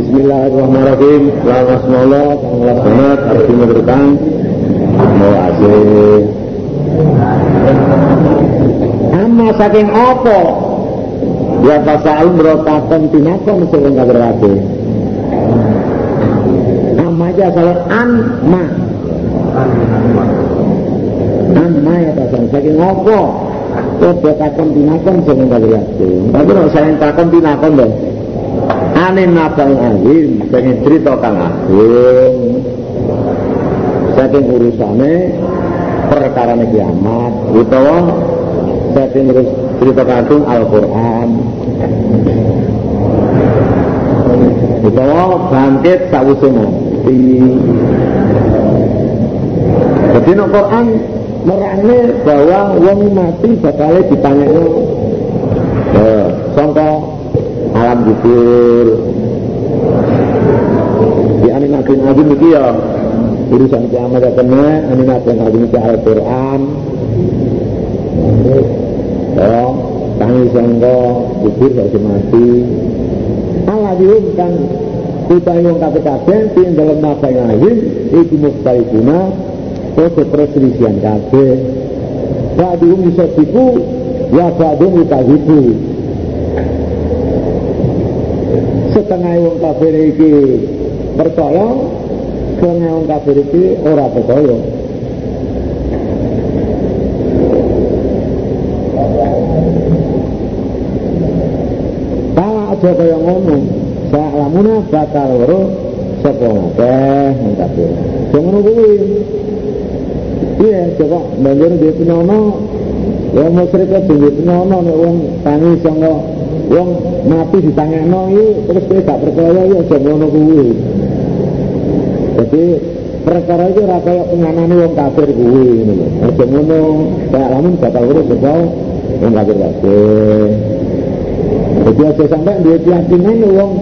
Bismillahirrahmanirrahim. Selamat malam, selamat banget, harus dimengerti. Mau asih. Amma saking apa? Ya pasal merotakan tinakon sing kabeh. Amma aja salah amma. Amma ya pasal saking apa? Kode takon tinakon sing kabeh. Tapi nek saya takon tinakon deh. Ane nabang alim pengen cerita kang agung. Saking urusane perkara kiamat utawa saking urus cerita kang agung Al-Qur'an. Utawa bangkit sawise mati. Jadi no Quran merane bahwa wong mati bakal ditanyakno. Eh, sangka alam kubur di animasi nabi ini ya urusan kiamat ya kena animasi nabi ini Al-Quran. Ya tangi sangka kubur saya mati Allah diumkan kita yang kata-kata yang dalam nafas yang lain itu mukhtalifuna itu perselisihan kabeh Ba'duhum yusabiku Ya ba'duhum yutahibu setengah wong kafir iki percaya setengah wong kafir iki ora percaya. Kala aja kaya ngono. Sa'lamuna bakal weruh sapa ngakeh wong kafir. Ngono kuwi. Iya, coba banjur di penono. Ya musyrik di penono nek wong tangi sangka wong mati ditangekno iki terus kowe gak percaya ya aja ngono kuwi. Jadi perkara itu ora kaya penganane wong kafir kuwi ngono lho. Aja ngono gak lamun bakal urus sebab wong kafir kabeh jadi aja sampai duwe keyakinan wong.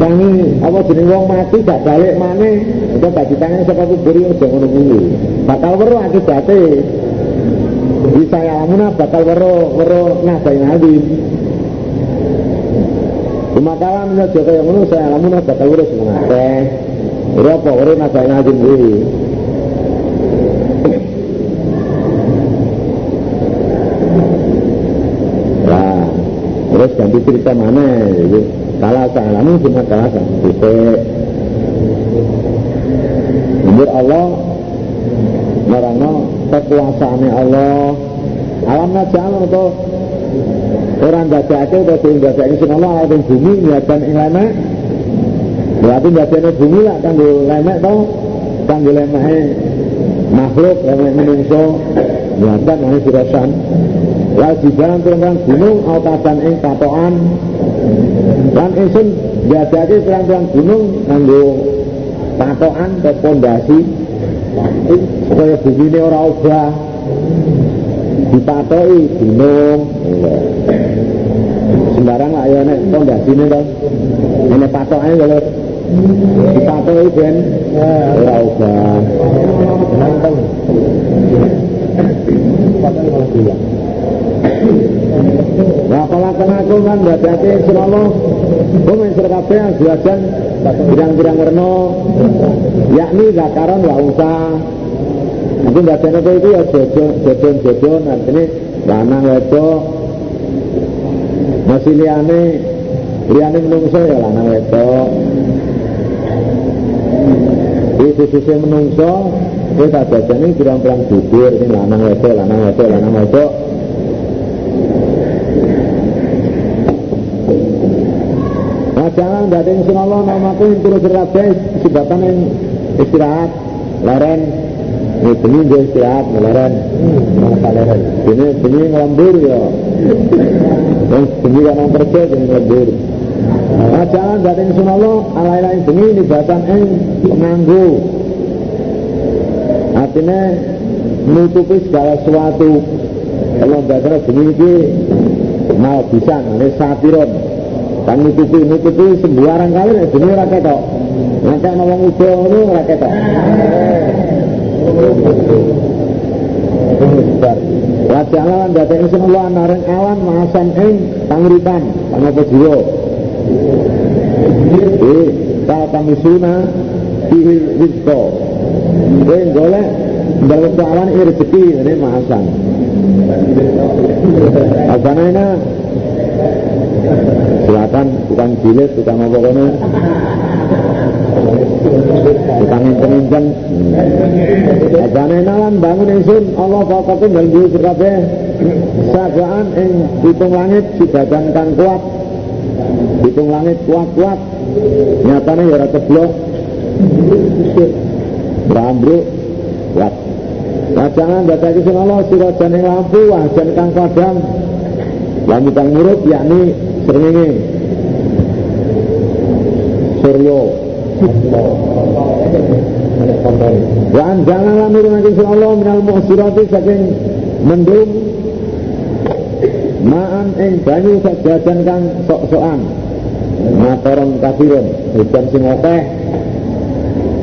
Tangi apa jeneng wong mati gak balik maneh itu gak ditangani saka kubur aja ngono kuwi. Bakal weruh akibate bisa yalamuna bakal wero wero nafai nabi Kumakalah minat joko yang menurut saya alamuna bakal wero semangat Wero apa? Wero nabi ini Nah, terus ganti cerita mana jadi kalah salamu cuma kalah sama titik Menurut Allah Merana kekuasaannya Allah alam najal atau orang dadake atau sing dadake sing Allah ala bumi? Niatan ing lemek. Berarti dadane bumi lah kanggo lemek to. Kanggo lemeke makhluk lemek menungso niatan ane sirasan. Wajiban terang gunung autasan ing patokan. Lan ingsun dadake terang-terang gunung kanggo patokan atau pondasi. Supaya bumi ini orang obah dipatoi gunung sembarang lah ya nek pondasi ini kan ini patoknya kalau dipatoi ben. Ora obah nanteng. Nah, kalau kena aku kan berarti selalu Kum yang serkabe yang belajar Birang-birang warna. Yakni zakaran wa usah Aku nggak ada itu ya jojon, artinya lanang wedok. Masih liane, liane menungso ya lanang wedok. Ini khususnya menungso, kita baca ini pirang-pirang jubir, ini lanang wedok, lanang wedok, lanang wedok. Nah jangan nggak ada yang sunallah namaku yang turut berkabeh sebabkan yang istirahat, leren, ini bengi dia istirahat meleren. Meleren. Ini bengi ngelembur ya. Yang bengi kan orang kerja jadi ngelembur. Nah, jangan dari sunallah alai-alai bengi ini bahkan ing penganggu. Artinya menutupi segala sesuatu. Kalau bahasa bengi ini mau bisa ini satiron. Kan nutupi nutupi sembarang kali bengi rakyat kok. Nanti ngomong udah itu rakyat kok. Wajah lan dadi sing Allah nareng awan masan ing panguripan pangapa jiwa. Eh, kalau kami suna Ihil rizko Kowe golek Dalam soalan ini rezeki Ini mahasan Apa ini Silakan tukang jilid, tukang apa Tukang incen-incen Ajane nalan bangun insun Allah pokoknya dan diri sekabe Sagaan ing hitung langit Sibadan kang kuat. Hitung langit kuat-kuat. Nyatanya ya rata blok Rambruk Kuat. Wajangan baca kisah Allah Sirajan yang lampu Wajan kang padang. Lampu kang murut yakni Seringi Suryo Dan janganlah nurun kisah Allah Minal mu'sirati saking Mendung Maan ing banyu sajajan kang sok-sokan. Matoron kafirun Hujan sing okeh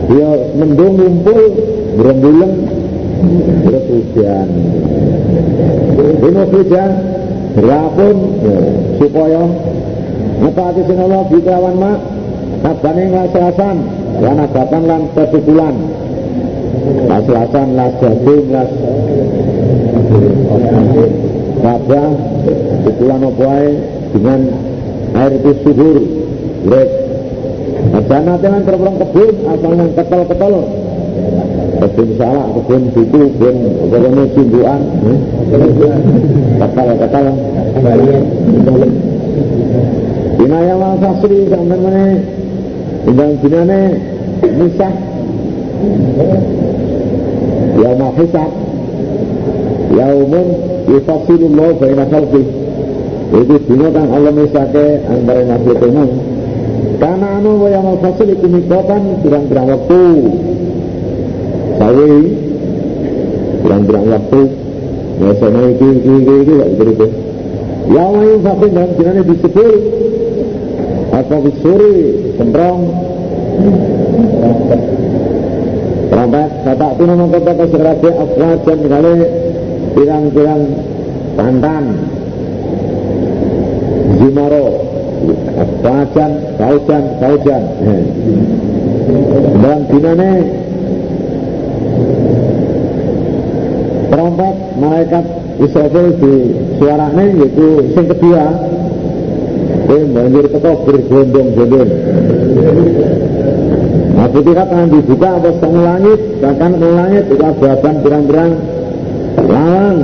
Dia mendung ngumpul Berembuleng Terus hujan. Ini hujan Berapun ya, Supaya Ngetaati sing Allah Bikawan mak Abane ngaselasan Lan abatan lan kesukulan Ngaselasan las jagung Las Kabah Sukulan apa Dengan air itu subur. Lek Jana dengan terperang kebun Asal yang ketel-ketel. Kebun salah, kebun situ Kebun kebun simbuan Ketel-ketel. Dinaya wal fasri Sampai mana Undang dinane Misah. Yaumah hisab. Yaumun Yufasilullah Baina khalqih itu dino kang Allah misake antara makhluk umum karena anu yang mau fasil itu mikotan pirang-pirang waktu. Sawi pirang-pirang waktu. Biasanya itu itu itu itu gak begitu ya mau fasil dalam dinanya disebut atau disuri? Semprong. Trompet, kata itu nama kata keserabe afwajan kali pirang-pirang pantan Zimaro Fajan, Faujan, Faujan Dalam dinane. Trompet malaikat Israfil di suaranya yaitu yang kedua Ini banjir teko bergondong-gondong Nah ketika tangan dibuka apa setengah langit Bahkan setengah langit itu ababan pirang-pirang Lalang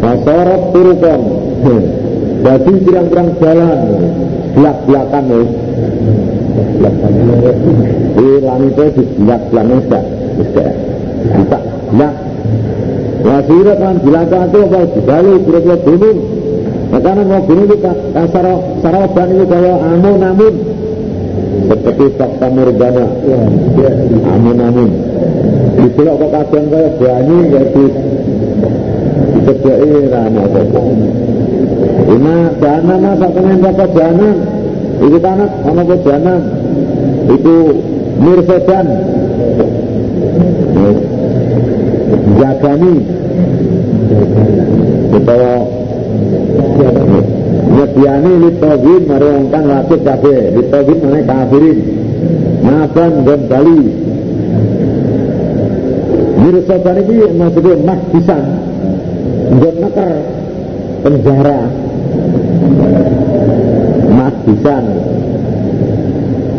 Basorot turukon jadi pirang-pirang jalan belak-belakan ya. Di langitnya di belak-belakan sudah, sudah bisa belak. Wasirat kan belakang itu apa? Dibalik kira-kira gunung. Mau gunung itu saraban itu kalau amun-amun. Seperti fakta murbana amun-amun. Dijelok kok kadang kaya banyu ya di dikerjai rana Ima dana masa kenen bapak jana Itu tanah sama jana Itu mirsedan Jagani. Utawa Nyediani litogin mari ongkang lakit kafe Litogin mana kafirin. Maafkan dan bali. Mirsedan ini maksudnya mahdisan. Gon nekar penjara. Mas bisa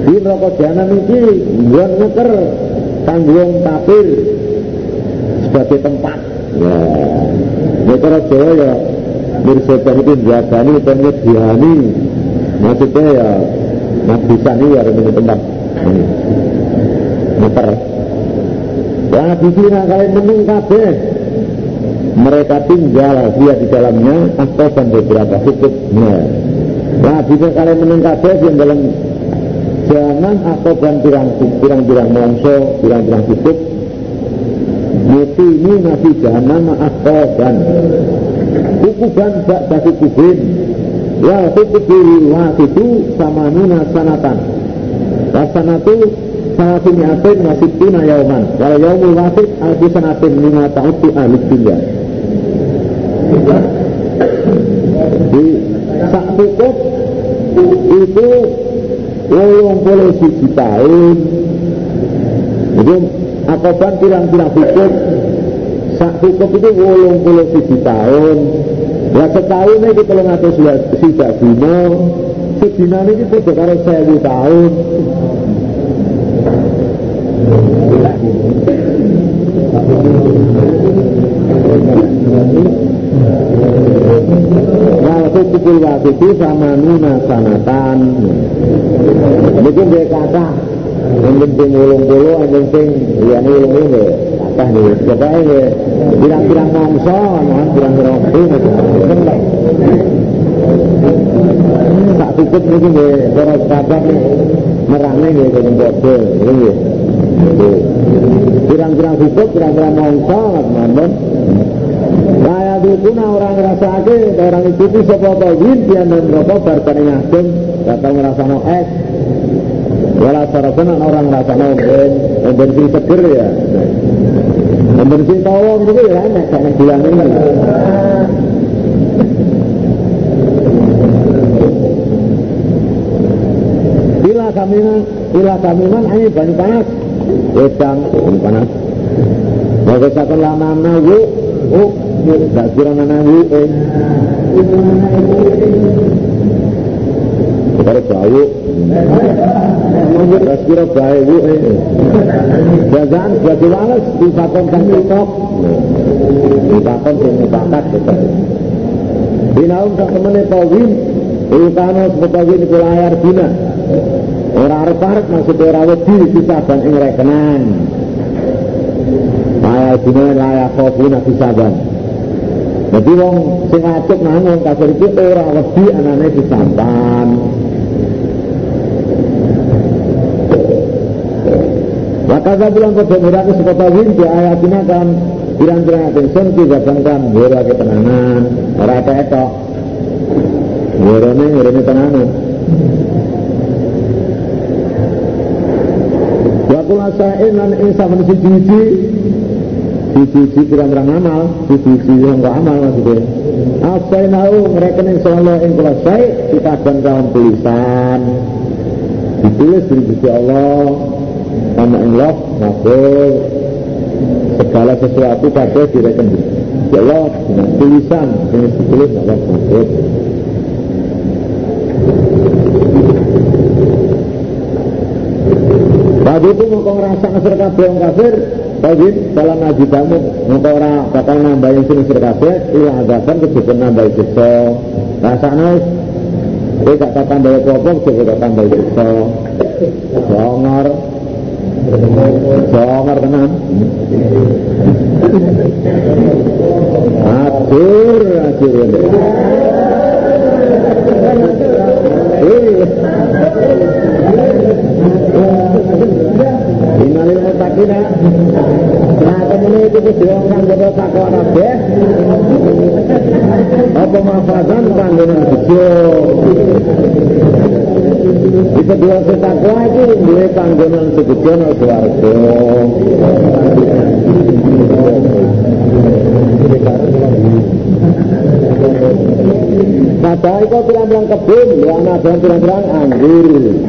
di rokok jalan ini buat ngeker tanggung tapir sebagai tempat. Ya. Ngeker Jawa ya mirsoban itu jagani penyediani maksudnya ya mas bisa ini ya punya tempat ngeker ya di sini kalian menung kabeh mereka tinggal dia di dalamnya dan beberapa hukuknya. Nah, bisa kalian meningkat yang dalam jangan atau dan pirang-pirang mongso, pirang-pirang hukuk ini nabi jahanam dan hukuban bak bagi kubin. Ya hukuk waktu itu sama nuna sanatan. Wasanatu sanatu mi'atin wasituna yauman. Kalau yaumul wasit alfi sanatin lima ta'utu ahli dunia di sak cukup itu wolong puluh siji tahun. Itu akoban pirang-pirang hukum sak hukum itu wolong puluh siji tahun. Ya setahun ini kalau ngatur sidak dino sedina ini kita karo sewu tahun. Walku kukul wakitu sama nuna sanatan. Ini dia kata Yang penting ulung puluh, yang penting Yang ulung ini Kata nih, coba ini Bilang-bilang mongso, bilang-bilang ini Tak cukup ini nih, para sahabat Merangnya nih, dengan bodoh Ini Pirang-pirang cukup, pirang-pirang Layak dukuna orang ngerasake orang ikuti sapa tawin dia dan rokok barkane ngadem datang ngrasano es orang ngrasano ben bensin seger ya bensin tawon itu ya enak kayak bulan ini. Banyak panas. Wedang, panas. Mau kesakon lama-lama yuk Oh, gak kira eh. Kalau bau, gak kira bau eh. Jagaan sebagai walas disakon kan tiktok. Disakon yang mubakat gitu. Dinaum tak temennya tawin, Ilkano sebetawin itu layar dina. Orang arep-arep maksudnya orang wedi bisa dan ing rekenan. Layar dina layar kofuna dan. Jadi wong sing acuk nang wong kafir iki ora wedi anane disampan. Maka saya bilang ke Pemirsa suka tawin di ayatina kan pirang-pirang atension juga kan gora ke tenanan ora apa etok gorone gorone tenanan Wa kula sa'in lan isa men siji siji pirang-pirang amal siji yang gak amal maksudnya. Asai nau mereka yang selalu yang selesai kita akan kawan tulisan. Ditulis dari sisi Allah sama Allah makhluk segala sesuatu pada direken di Allah dengan tulisan yang ditulis Allah makhluk Tadi itu mau ngerasa ngeser kabeh orang kafir, tadi dalam ngaji kamu bakal nambahin sini ngeser kabeh, ilah adakan kejadian nambahin siksa. Rasanya Kowe gak tak tambah apa-apa, kowe gak tambah siksa. Jongor. Jongor tenan. Atur, atur. Inalil mutakina Nah kemudian itu kejuangan Jadi takwa rabe Apa mafazan Panggungan bejo Di kedua setakwa itu. Dua panggungan sebejo No suarga Padahal itu bilang-bilang kebun, ya anak bilang-bilang anggur,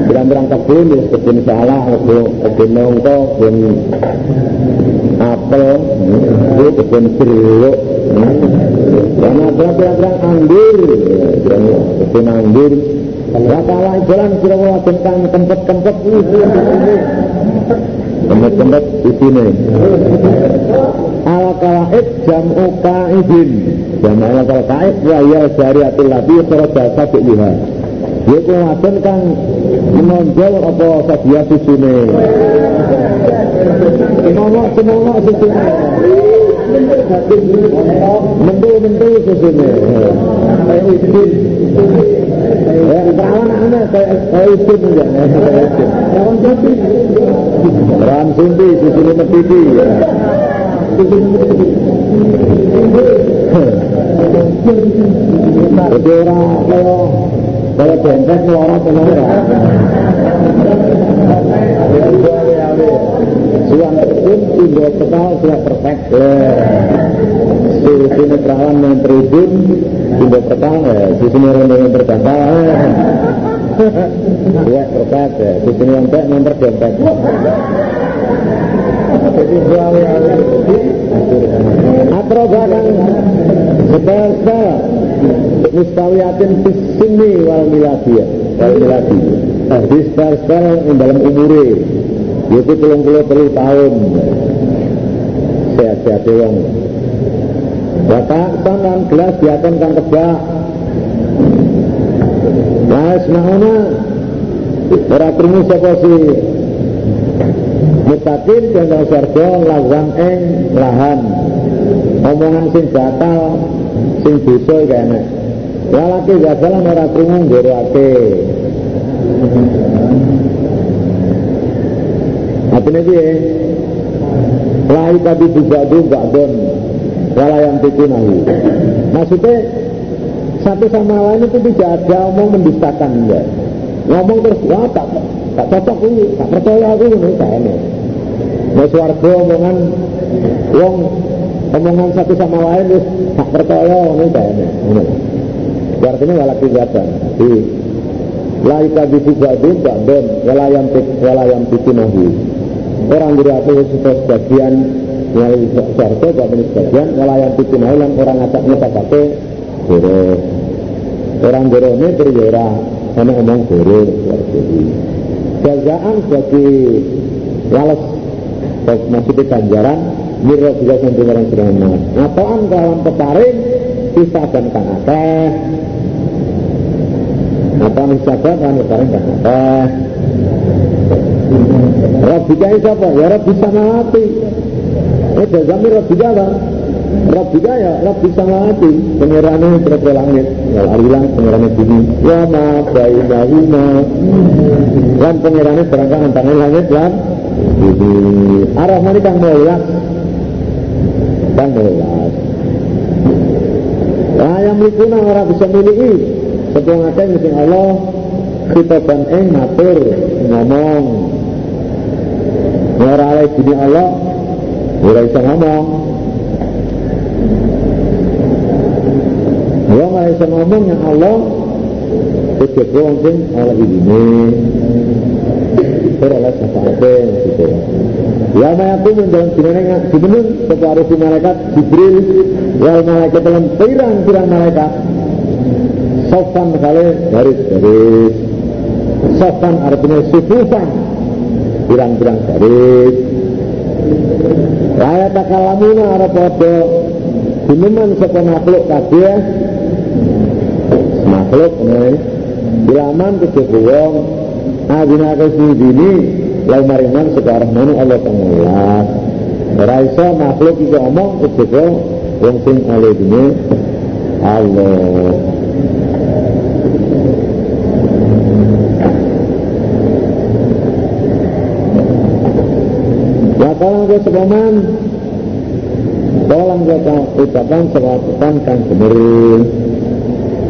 bilang-bilang kebun, ya kebun salah, kebun nongko, kebun apel, itu kebun jeruk. Anak bilang-bilang anggur, kebun anggur. Ya kalah jalan tentang tempat-tempat. Al-Kalaib jam'u ya kharaja sabi'liha Yaitu wadon kan menonjol apa sadia susune Semonok semonok susune Mentu-mentu susune Ya, perawan anak kayak isin aja. Perawan sunti. Perawan sunti, susune metiti. Jadi orang kalau kalau benteng keluar kenal ya. Suang pun timbul kepal sudah perfect. Si sini perawan yang terhubung timbul kepal, si sini orang yang berkata. Ya, berkat ya. Di sini yang nomor dompet. Jadi suami kan sebel-sebel Mustawiyatin sini wal miladiyah Wal miladiyah Jadi sebel-sebel yang dalam umure. Yaitu telung puluh puluh tahun. Sehat-sehat wong Bapak tangan gelas diakan kan kebak. Nah, semahona Ora krungu sapa si? Mutakin surga lazam eng lahan sing batal sing dosa kene lalaki gagal ora krungu nggerake Artinya piye? Lahi tadi juga gak don Wala yang nahu Maksudnya Satu sama lain itu tidak ada omong mendustakan enggak Ngomong terus, wah tak, tak cocok ini, tak percaya aku ini, tak enak Nah suarga omongan Wong omongan satu sama lain terus tak percaya ini tak enak Artinya wala kejahatan Di Laika bisu badun tak don Walayam walayam nahu orang berarti sudah sebagian melalui surga gak punya sebagian yang bikin yang orang ngacaknya pakai goro orang goro ini berjera sama omong goro jazaan bagi wales maksudnya ganjaran Miro juga sampai orang sedang Apaan kawan peparing Bisa dan kan akeh Apaan bisa kan peparing kan akeh Rabbika siapa? Ya Rabbi samawati. Eh, jazami Rabbika apa? Rabbika ya Rabbi samawati. Pengirannya berapa langit. Wal arilang pengirannya bumi. Ya ma bainahuma. Dan pengirannya berangkat antara langit dan bumi. Ar-Rahman kang mulyas. Kang mulyas. Nah, yang milikuna orang bisa miliki. Sebuah ngakeh misalnya Allah khitaban ing matur ngomong ora oleh dini Allah ora bisa ngomong Ya nggak bisa ngomong yang Allah Kejaba mungkin oleh ini Ora oleh sesuatu gitu Ya mayaku mendalam dinanya Dimenung separuh si malaikat Jibril Wal malaikat dalam pirang-pirang malaikat Sofan kali garis-garis Sofan artinya sufufan Pirang-pirang garis. Raya takalamuna arah podo Dineman sapa makhluk kabeh makhluk nih Bilaman kejaba wong Adina ke sini Lai maringan sekarang mana Allah pengulas Raisa makhluk itu omong kejaba Wong sing oleh ini Allah. Tolong ke sepaman Tolong ke ucapan selatan kan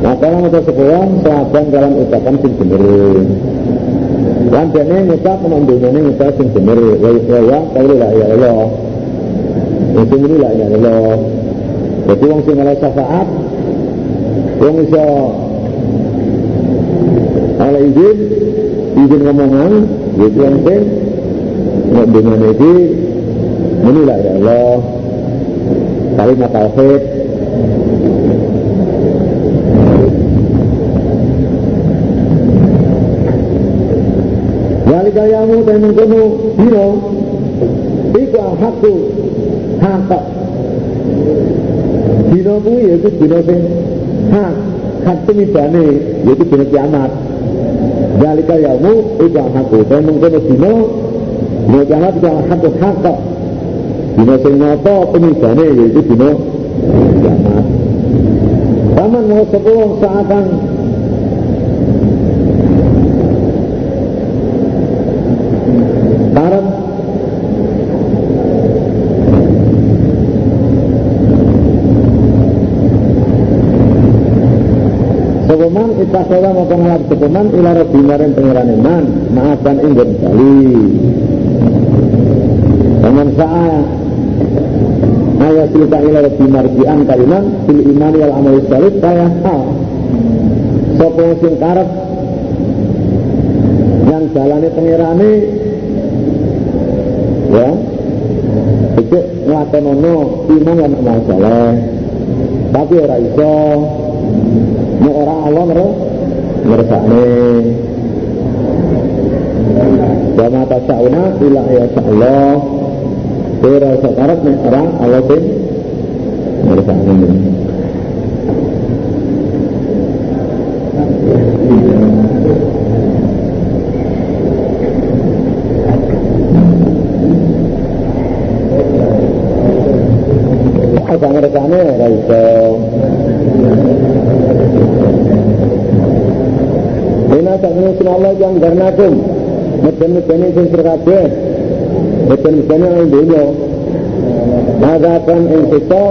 Nah tolong ke sepaman selatan dalam ucapan sing bener Dan dene ngucap menundunya ngucap sing bener Wa ya kalau la ya Allah. Sing ini la ya Allah. Jadi wong sing oleh syafaat Wong iso oleh izin izin ngomongan Jadi yang sing dengan ini inilah ya Allah. Kalimat tauhid mengkono dino Iku hakku hak Dino kuwi yaitu dino sing hak hak temidane yaitu dino kiamat. Walika yamu iku hakku dan mengkono dino Dino kiamat iku hakku hak Dino sing nyata penibane yaitu dino kiamat. Paman mau sepuluh seakan Karep Sepeman itakala mau pengalap sepeman ila rabbi maring pengiran iman. Maafkan ingin kali. Dengan saat ayat tilka ila rabbi marji'an kaliman fil imani wal amali salih kaya hal sapa sing karep? Yang jalani pengirane ya. Itu ngelakonono iman lan amal saleh tapi ora iso mau ora Allah ngero ngersakne wa ma tasawuna ila ya Allah. Ora sakarep nek ora Allah sing ngersakne Apa ngerekane ora iso. Ina sakmene Allah yang garnakum. Meden-medene sing kabeh. Meden-medene ing dunya. Madakan ing sita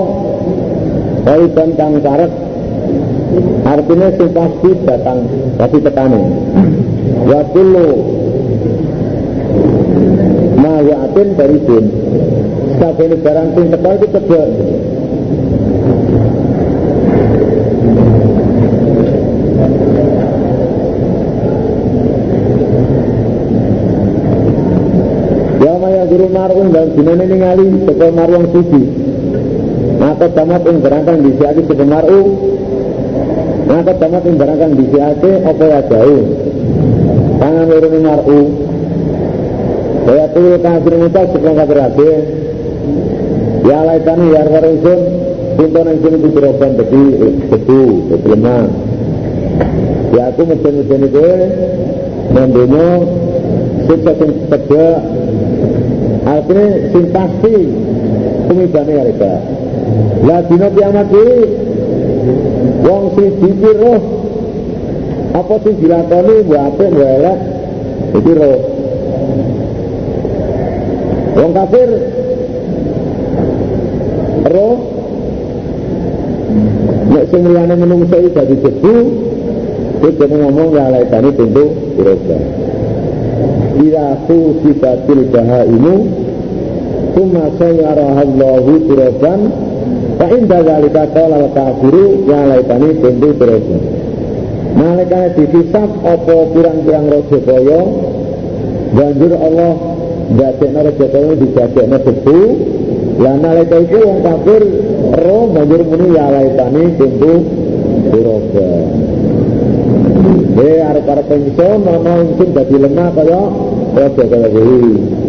Kaitan kang karep Artinya sing pasti datang Pasti tekane Wa kullu Ma ya'atin dari din Sakene barang sing teko itu kedua Ya maya guru marun dan dinane ningali saka marwang suci. Maka tamat ing berangkang disiake saka maru. Maka tamat ing berangkang disiake apa ya jauh. Tangan loro maru. Kaya tuh kafir muta saka kafir kabeh. Ya laitani ya warusun pintu nang sini dijerokan dadi betu, lemah. Ya aku mesti-mesti kowe nandonya siksa sing tegak artinya sing pasti tumibane mereka lah dina kiamat iki wong siji iki roh apa sing dilakoni mbok apik mbok elek iki roh wong kafir roh nek sing liyane menungso iki dadi debu Terus ngomong ya laitani pintu dirobah Ila khusibatil bahaimu Suma sayarahallahu turaban Fa inda zalika qala wa kafiru ya laitani pintu turaban Nalikane dihisab apa pirang-pirang raja kaya? Banjur Allah ndadekno raja kaya dijadekno debu Lah nalika iku wong kafir roh banjur muni ya laitani pintu turaban Eh arep-arep pensiun ana ingsun dadi lemah kaya raja kaya kuwi.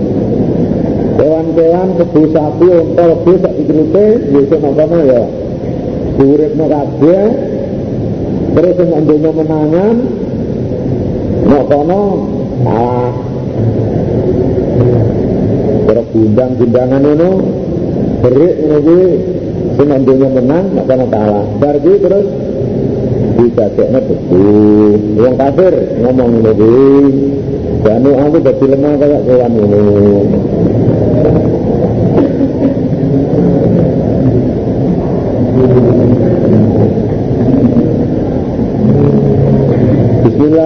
Kewan-kewan kebu sapi unta lebu sak dikrute wis ana ya. Uripno kabeh terus sing donya menangan nek kono ah terus gundang-gundangan ngono berik ngono kuwi menang nek kono kalah. Bar terus didadekne betul wong kafir ngomong ngene kuwi aku dadi lemah kaya kewan ini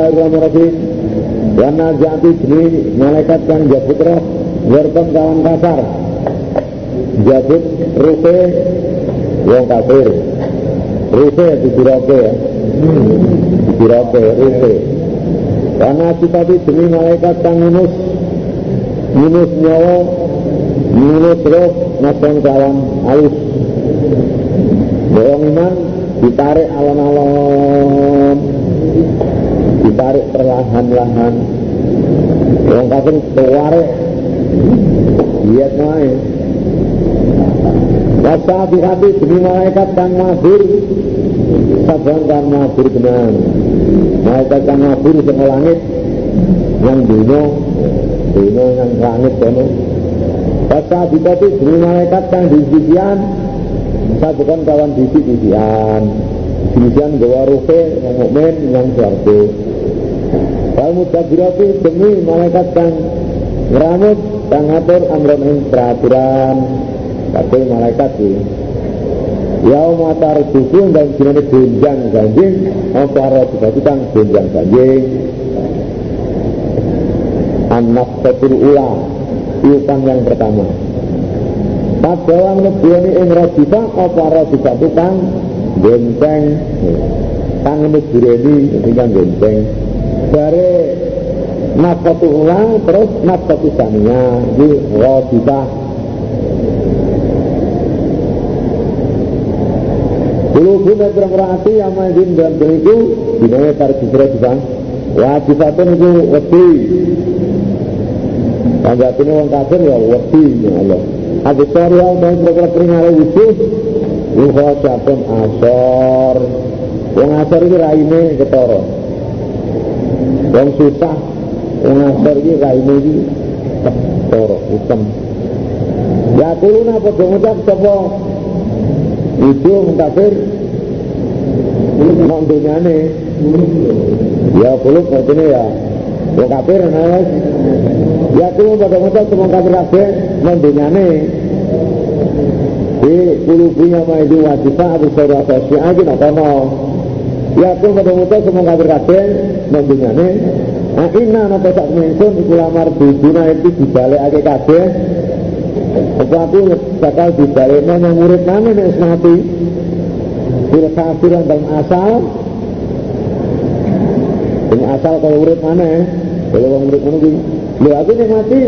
Bismillahirrahmanirrahim. Wana jati jenis malaikat yang jabut roh Werton kawan kasar. Jabut rufe Wong kafir. Rufe di ya Dirate, rute Karena kita demi malaikat kang minus Minus nyawa Minus roh Nasong kawan halus Bohong iman Ditarik alon-alon Ditarik perlahan-lahan Orang kafir kewarik Lihat naik Wasa hati demi malaikat kang mabur sabang kan mabur benar malaikat kan mabur di langit yang dunia dunia yang langit kono di tadi demi malaikat yang di sisian saya bukan kawan di sisian sisian gawa rufe yang mukmin yang suarga Kalau mutabirati demi malaikat yang ngeramut yang ngatur amron ing peraturan. Tapi malaikat sih Yau mata redusun dan jenenge gonjang ganjing Apa roh juga kang gonjang ganjing Anak tetur ula Iukan yang pertama. Padahal menebuani ing rojita Apa roh juga tukang Gonceng Kang menebureni Ini kan gonceng Dari nafkatu ulang terus nafkatu sania di rodibah Dulu guna berang hati yang main dalam itu Dinamai para jisra juga Wajibatun itu wedi. Tangga ini orang kafir ya wedi ya Allah. Abu Sarya dan berang peringatan wujud Wuha jatun asor Wong asor ini raine ketoro Wong susah Wong asor ini raine ini ketoro hitam Ya kuluna pada ngucap sapa Ujung kafir Nok dunyane Ya kuluk artinya ya Wong kafir nes Ya kulun pada ngucap semua kafir kafir Nok dunyane Di kulubunya maidu wajibah Abu Saudara Sosial Ini kono Ya kulun pada ngucap semua kafir kafir Dunyane Nah inna napa sak mensun iku lamar itu dibalik ake kabeh. Apa aku bakal dibaliknya yang murid mana nih mati. Bil kafir dalam asal. Ini asal kalau murid mana Kalau orang murid mana Lu aku yang mati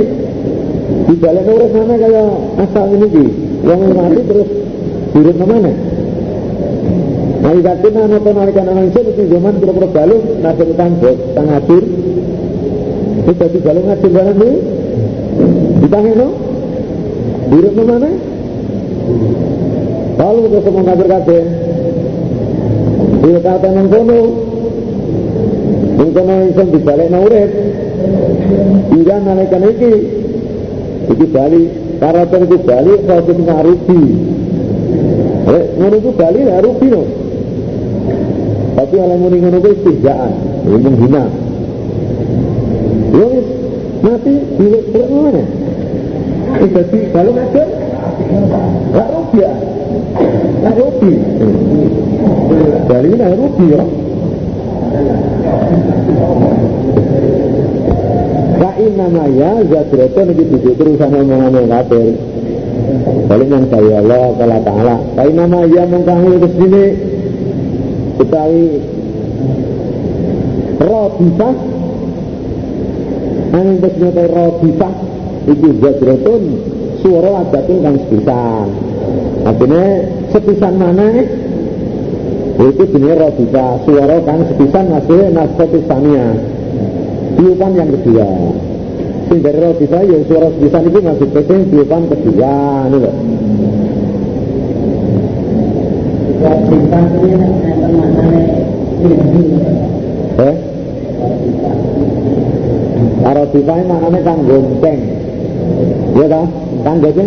Dibaliknya murid mana kayak asal ini ki Yang mati terus murid mana Nah, ikatina napa nalikan anak itu di zaman kira-kira balung nasib tanggung tangajur itu jadi balung ngajur barang ini ditangin Durut mana? Kalau kita semua kafir kabeh. Dia kata nang kono. Nang kono dibalik nang urip. Ira nalekan iki. Iki bali karakter itu bali kalau kita ngarubi. Eh, ngono rubi no. Tapi kalau muni ngono istihjaan, ini menghina. Yo mati di mana? jadi kalau ngajar nggak rugi ya? Nggak rugi. Dari ini rugi ya? Kain namanya Zadroto ini duduk terus sama omongan yang kafir Paling yang saya Allah Ta'ala Kain namanya mengkahi ke sini Ketahui Rodifah Angin ke sini Rodifah Iki zajratun suara adatun kan sepisan. Artinya sepisan mana itu jenis rodika suara kan sepisan masih nasfatisania tiupan yang kedua. Sing dari rodika ya suara sepisan itu masih penting tiupan kedua ini loh Eh? Arodika ini maknanya kan gonceng ya kan kan jadi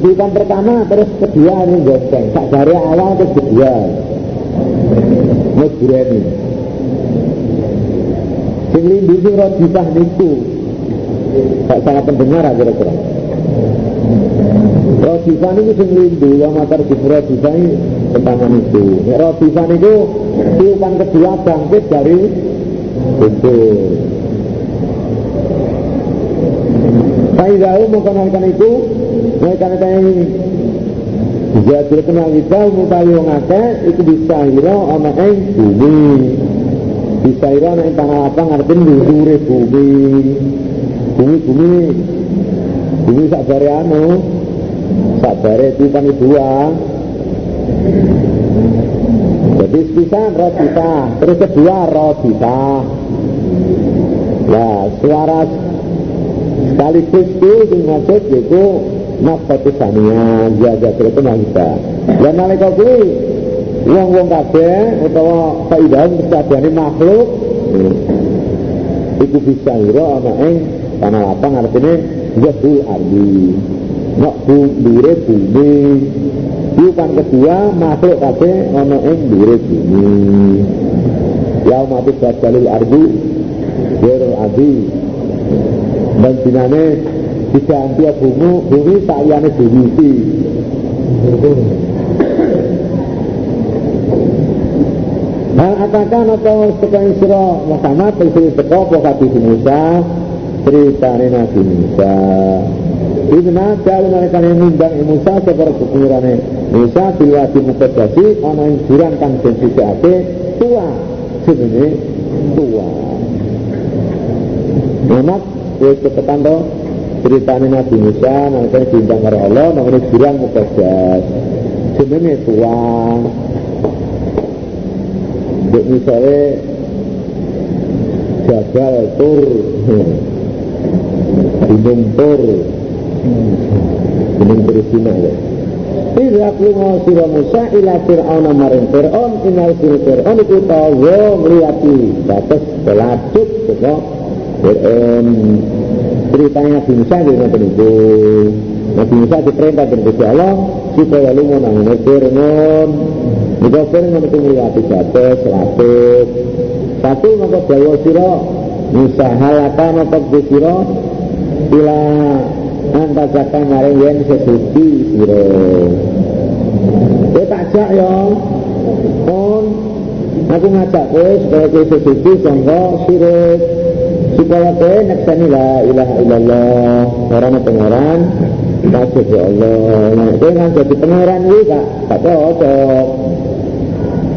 bukan pertama terus kedua ini goseng tak dari awal terus kedua. Ini sing lindungi rodisah niku tak sangat pendengar kira-kira. Rodisah ini sing lindu yang matar rodisah ini tentang itu rodisah itu tiupan kedua bangkit dari itu Faidahu mengkonalkan itu Mereka ini Jadi kenal kita Mutawi wong akeh Itu bisa hira Ama ing bumi. Bisa hira Nek tanah apa Ngerti Nusure bumi. Bumi-bumi Bumi. Sakbare anu Sakbare Tipan dua Jadi sepisan Rodita Terus kedua Rodita Nah suara sekaligus itu maksud yaitu nafkatu sania jaga itu kita dan nalika kuwi wong-wong kabeh utawa faidah ini makhluk itu bisa ira ana ing tanah lapang artinya jahul ardi. Nak bumi bumi Bukan kedua makhluk kabeh ana ing dhuwure bumi. Yaumatu badalil ardi Yerul ardi dan dinane diganti bumi bumi sakyane diwisi Hal atakan atau sekarang surah Muhammad Terus teko hadis Musa Ceritanya Nabi Musa Ibna dalu yang ngundang Musa seperti kekurangannya. Musa bilwadi mukadasi Ono yang jurang kang dan juga tua. Sebenarnya tua. Muhammad wis cepetan to ceritane Nabi Musa nang diundang karo Allah nang jurang mukadas jenenge tuang Dek misalnya Jabal Tur Gunung Tur Gunung Tur Sina ya. Tidak lunga sira Musa ila Fir'aun maring Fir'aun inal sira Fir'aun iku tawa ngliwati batas pelacut saka Fir'aun ceritanya Nabi Musa di ngoten itu Nabi Musa diperintah dari Allah supaya lunga nang Fir'aun. Jika Fir'aun itu ngliwati batas laput satu maka dawa sira Musa halaka maka sira ila antasaka maring yen sesuci sira kowe tak jak ya. Kon aku ngajak kowe supaya kowe sesuci sangka sirik supaya kowe nekseni la ilaha illallah. Orang pengeran kasih ya Allah. Nah, kowe kan jadi pengeran ini tak tak cocok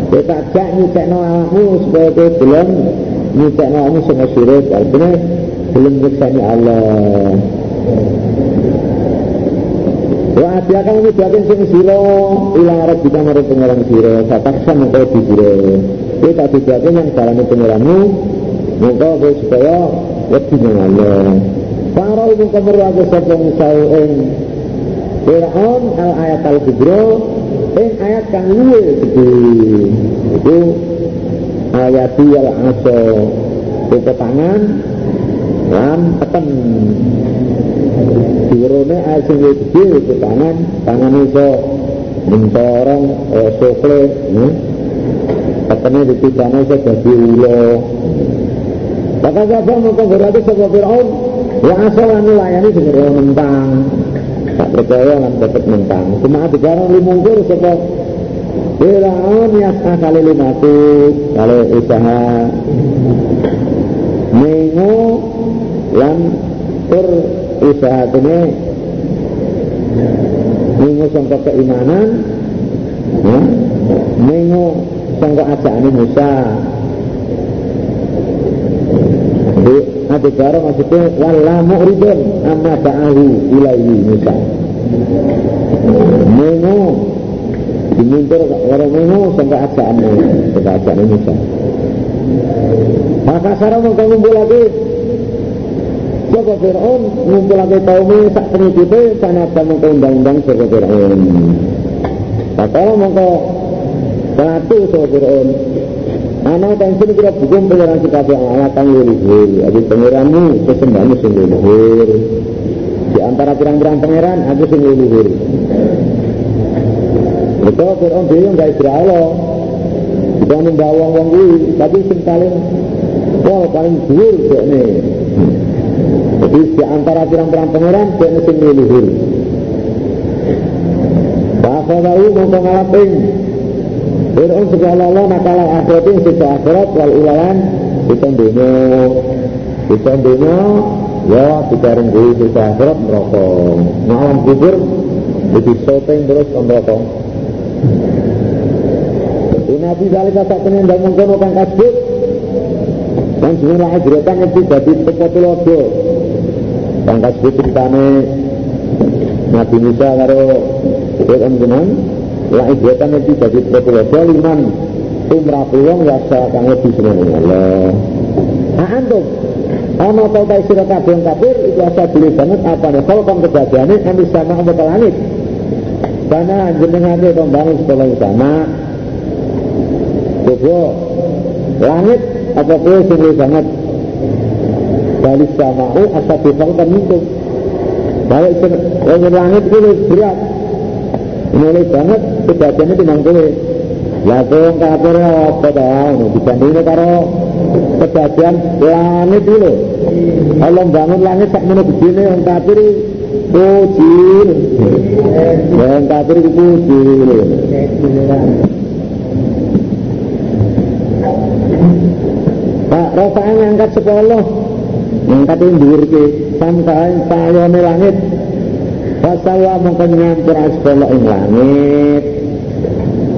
kowe tak jak nyicekno awakmu supaya kowe belum nyicekno awakmu sing sirik artinya belum nekseni Allah Wa asyaka ngudakin sing sira ila arep kita marang pengeran sira sataksa mengko di sira. Kowe tak didakin yang dalane pengeranmu mengko kowe supaya wedi nang Allah. Para ibu kemerwake sapa misau ing Fir'aun al ayat al kubro ing ayat kang luwe gede. Itu ayat al aso tangan lan peten Durone air sing gede itu tangan, tangan iso mentorong eh, sokle? Katanya di sana iso jadi ulo. Maka siapa maka berarti sebuah Fir'aun, ya asal anu layani sebenarnya mentang. Tak percaya kan dapat mentang. Cuma ada jarang limungkur sebuah Fir'aun ya kali lima kalau usaha mengo lan tur usaha ini minggu sangka keimanan ya, minggu sangka ajakan Musa. Jadi ada cara maksudnya wala mu'ridun amma ta'ahu ilaihi Musa. Minggu dimintir karo minggu sangka ajakan sangka ajakan Musa. Maka sarang ngumpul lagi Sapa Fir'aun ngumpulake kaume sak pengikuti sanadyan mengko undang-undang sapa Fir'aun. Bakal mengko satu sapa Fir'aun. Ana tensin kira hukum pengiran sikap yang Allah kang luhur. Jadi pengiranmu sesembahmu sing luhur. Di antara pirang-pirang pangeran aku sing luhur. Itu Fir'aun dhewe enggak isra Allah. Kita membawa wong kuwi, tapi sing paling wah paling dhuwur dekne. Jadi di antara pirang-pirang pangeran dia mesti luhur. Bahasa tahu mau ngalapin. Fir'aun segala Allah nakala akhiratin sisa akhirat wal ulayan Bisa dunia Bisa dunia Ya dikareng diri sisa akhirat merokok. Malam kubur Jadi syuting terus merokok. Nabi balik kata penendang mengkono kang Dan jumlah hijratan itu jadi tepotul ojo Pangkas ceritane Nabi Musa karo Fir'aun jenang la ibratan iki dadi propologa liman umrah pulang ya kang lebih seneng Allah. Nah antum ana ta ta sira kabeh kafir itu asa dulu banget apa nih kalau kan kejadiannya kami sama ke langit. Karena jenengane to bangun sekolah sama. Coba langit apa kowe sing banget balik sama'u asadu khalqan minkum balik langit langit itu berat. Mulai banget kejadiannya timang kowe ya kowe kafir apa dah? Dibandingnya karo kejadian langit dulu kalau bangun langit tak mana begini yang kafir kecil yang kafir kecil Pak Rafael ngangkat sepuluh ngangkat ndur ke sampai sayone langit. Fasawa mongko nyampur asbala ing langit.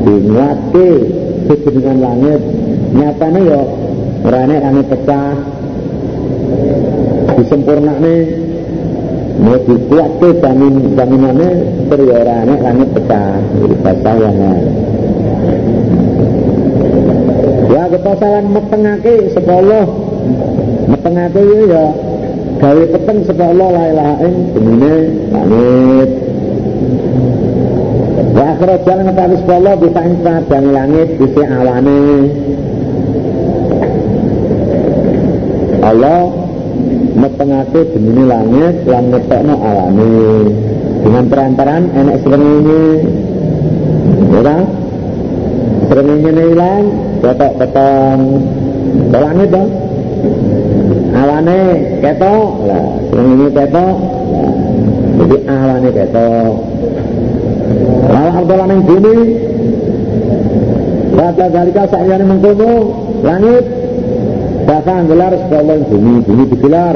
Dingatke sejenengan langit. Nyatane yo Rane langit pecah. Disempurnakne. Mau dikuat ke jamin jaminannya periorane langit pecah. Bahasa yang ya kepasalan metengake sepuluh metengake ya gawe peteng sepuluh la ilaha ini langit. Wa akhirah jalan ngetari sepuluh bisa insat dan langit bisa awane. Allah metengake jenenge langit lan ngetokno alane dengan perantaran enak srengenge. Kan srengenge ilang ketok petong langit dong alane ketok. Lah srengenge ketok. Jadi alane ketok. Lalu ardolan yang bumi Kata dalika sakyani mengkono. Langit. Bahkan gelar sekolah bumi. Bumi digelar.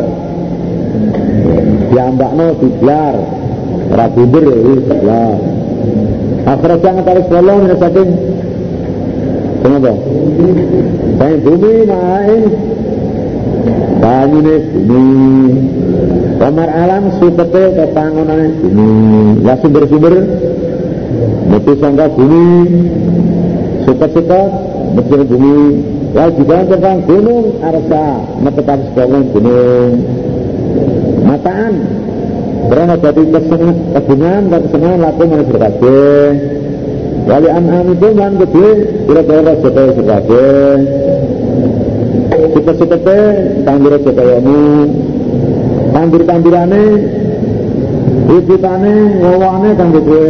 Diambakno digelar. Rabuber ya digelar. Akhirat jangan tarik sekolah Ini saking Kenapa? Saya bumi main Banyune bumi Kamar alam supete kepangonan bumi Ya sumber-sumber Mesti sangka bumi. Sukat-sukat Mesti bumi. Ya juga tentang gunung Arsa Metekan sekolah gunung. Mataan Karena jadi kesenangan Kesenangan dan kesenangan Laku mana berkabeh Wali an'am itu kan gede Kira-kira sekolah berkabeh Tanggir sekolah Tanggir-tanggirane Wujudane Ngawane kan gede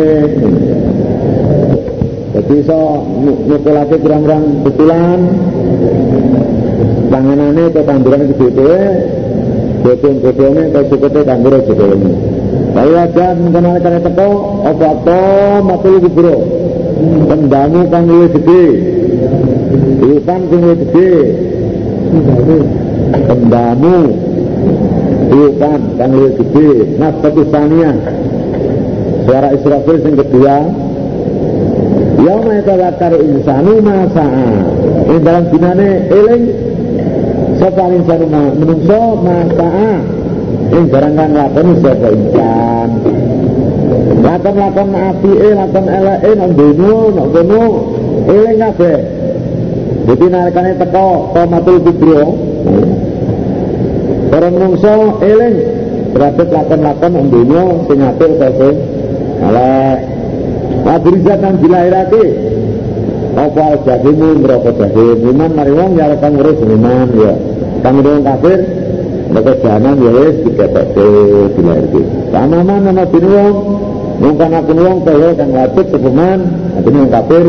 jadi iso nyekolake kurang-kurang betulan. Panganane ke tanduran gede-gede bodong-bodongnya ke sukete tandur gede Lalu aja mengenal kaya teko apa to matul kubro pendamu kang luwih gede Ikan sing gede pendamu Ikan kang luwih gede Nasbatu saniyah Suara Israfil sing kedua Yauma yatawakkaru insanu ma sa'a. Ing dalam dinane eling sapa insanu menungso ma sa'a. Ing barang kang lakoni sapa insan. Lakon-lakon apike, lakon eleke nang donya, nang kono eling kabeh. Jadi nalikane teko tomatul kubro. Para menungso eling. Berarti lakon-lakon nang donya sing apik ta sing elek. Yang dilahirake. Apa jahimu merokok jahim iman mari wong ya kang ngurus iman ya. Kang wong kafir mereka jahanam ya wis diketeke dilahirake sama mana wong? Wong kang aku wong kaya kang lapit sepeman adene wong kafir.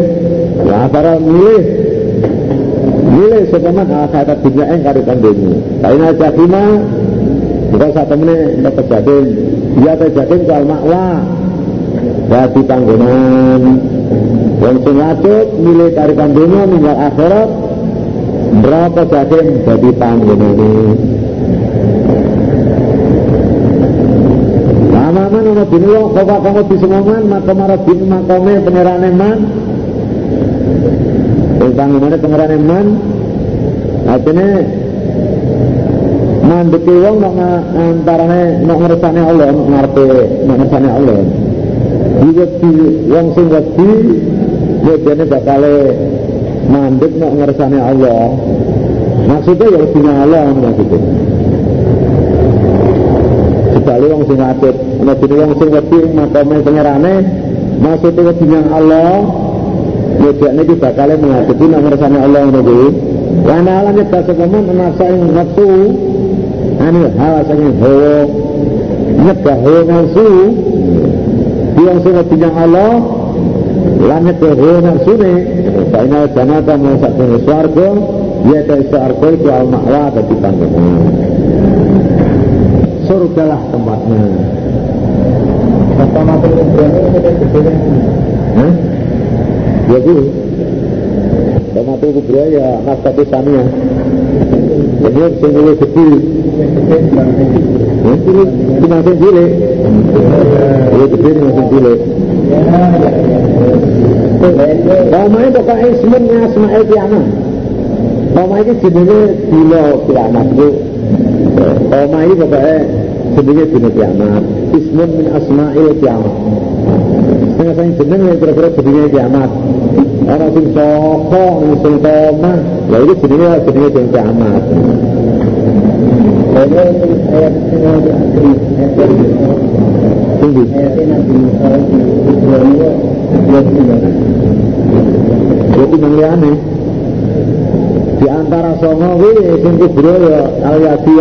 Ya para milih milih sepeman akhirat dunia ing karo kandhemu kaina jahima bukan sak temene mereka jahim ya ta jahim kal makwa. Dadi panggonan wong sing wajib milih tarikan dunia ninggal akhirat berapa jatim panggonane Lama-lama nama dini wong bapak kamu disemongan maka marah dini makome pengerane man panggonane pengerane man artinya mandeki wong nak antarane nak ngersane Allah nak ngarepe nak ngersane Allah. Diwedi wong sing wedi wedene bakal mandek nak ngersane Allah. Maksudnya ya wedine Allah maksudnya. Sekali wong sing wadid wedi wong sing wedi makome pengerane maksudnya wedine Allah wedene iki bakal menghadapi nak ngersane Allah ngono kuwi Wana alam nyebab sepemen nafsa ing nafsu anu hawa. Sing hawa nyebab hawa nafsu. Yang sing dinyang Allah. Langit ke hawa nafsune Saina janata mau sak kene swarga ya ta swarga itu al ma'wa dadi panggonan surga lah tempatnya. Pertama kali Hah? Ya itu Tomato kubra ya nafkatu samia Ini sing luwih gede. Ini masing cilik Luwih ini masing cilik Pokoknya pokoknya ismnya asma'il kiamat. Pokoknya ini jenenge dilo kiamat itu Oma ini pokoknya jenenge dina kiamat. Ismun min asma'il kiamat. Setengah saya jeneng yang kira-kira jenenge kiamat. Orang sing soko, sing toma, ya itu jenenge jenenge dina kiamat. Jadi ayat Tinggi. Jadi di antara songo kuwi sing kubro ya al yadi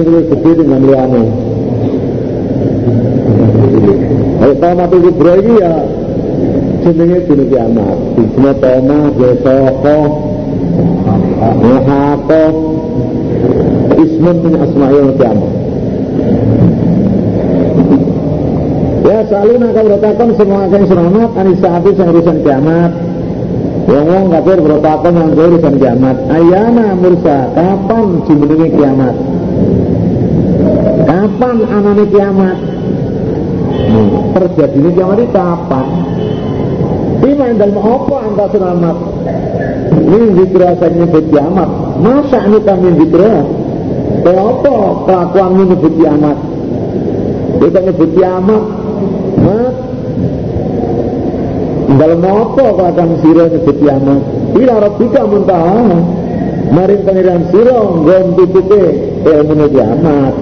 luwih gede dengan kubro iki ya jenenge dina kiamat. Dina toma, besoko, muhaqo, ismun min asma'il kiamat. Ya saluna kau bertakon semua yang selamat anisa api yang urusan kiamat. Wong wong kafir bertakon yang urusan kiamat. Ayana mursa kapan dimenungi kiamat? Kapan anane kiamat? Hmm. Terjadinya kiamat itu kapan? Ima yang dalam apa anda selamat? Ini zikra saya nyebut kiamat. Masa ini kami zikra? Kenapa kelakuan menyebut kiamat? Kita nyebut kiamat Mat dalam apa kadang sira nyebut kiamat ila rabbika muntaha maring pangeran sira nggon tutupe ilmu kiamat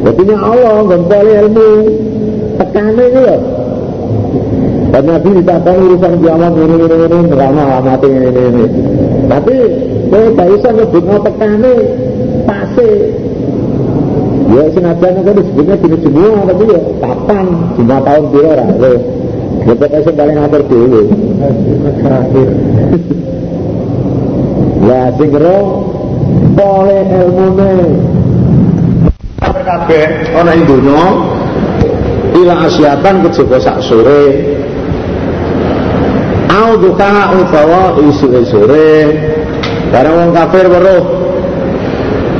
Artinya Allah nggon ilmu tekane iki lho dan Nabi ditakoni urusan kiamat ini ini ini nerama alamat ini ini ini tapi kowe gak iso nyebut tekane pasti Ya senajan kan disebutnya gini semua tapi ya kapan lima tahun dia lah lo. Ya pokoknya paling ngatur dulu. Terakhir. Ya sing ro pole ilmune kabeh ana ing donya ila asyatan kejaba sak sore. Au duka utawa isu sore. Barang wong kafir weruh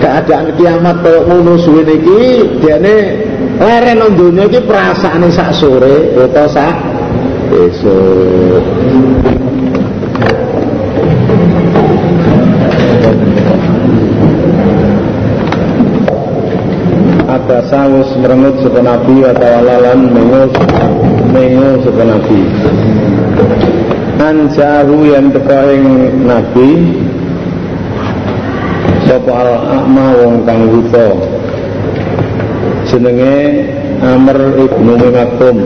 keadaan kiamat kaya ngono suwe niki dene leren nang donya iki perasaane sak sore utawa sak esuk ada sawus merengut sepen nabi atau alalan mengus mengus sepen nabi. Anjaru yang teka nabi sapa al akma wong kang wuta. Jenenge Amr ibnu Maktum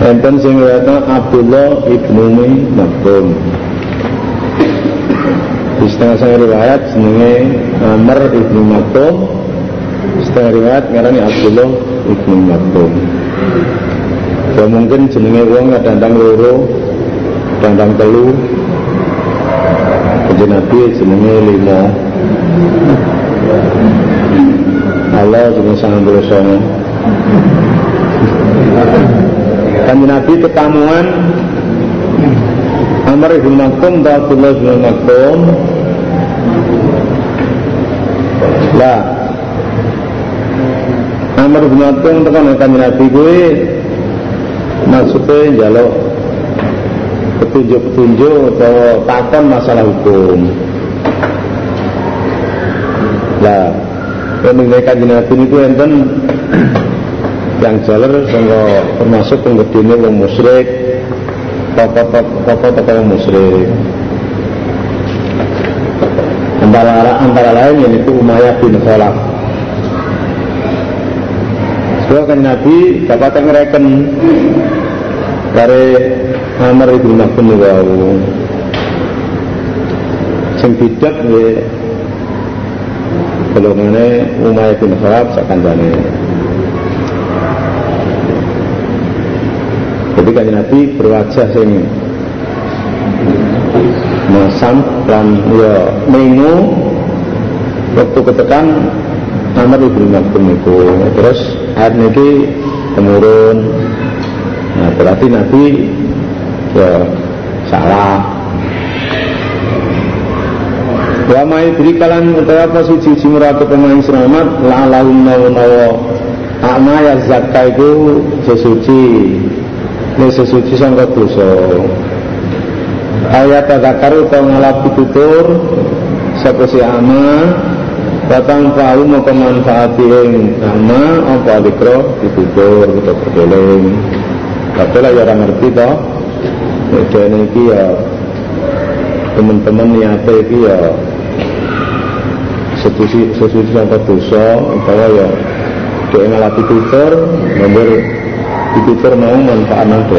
enten sing riwayatna Abdullah ibnu Maktum di setengah saya riwayat jenenge Amr ibnu Maktum setengah riwayat ngarani Abdullah ibnu Maktum. Ya mungkin jenenge wong kadang-kadang loro kadang-kadang telu. Kanjeng Nabi jenenge lima. Allah jenenge sangat berusaha Kanjeng Nabi ketamuan. Amr ibn Maktum Abdullah ibn Maktum. Lah Amr ibn Maktum tekan kanjeng Nabi gue maksudnya jaluk petunjuk-petunjuk atau takon masalah hukum. Yang mengenai kajian Nabi itu enten yang jalan sehingga termasuk penggedini wong musyrik tokoh-tokoh wong musyrik antara antara lain yaitu Umayyah bin Khalaf Sebab kan Nabi dapat ngereken? Dari Amr ibn Maktum wau sing bidak nggih golongane Umayyah bin Khalaf sakandane jadi kan Nabi berwajah sing masam lan ya mengu waktu ketekan Amr ibn Maktum itu. Terus air niki temurun. Nah berarti Nabi ya salah. Wa mai berikalan utawa apa suci suci muratu pemain selamat la lahum nawa Akma ya zakka itu sesuci. Ini sesuci sangka dosa. Ayat tadakar utawa ngalap tutur sapa si ama Batang tahu mau kemanfaati ing ama apa dikro ditutur kita berkeling. Tapi lah ya ngerti toh. Dan ini ya teman-teman niatnya ini ya sesuci sesuci sampai dosa bahwa ya dia ngalati tutur nomor ditutur mau manfaat nanti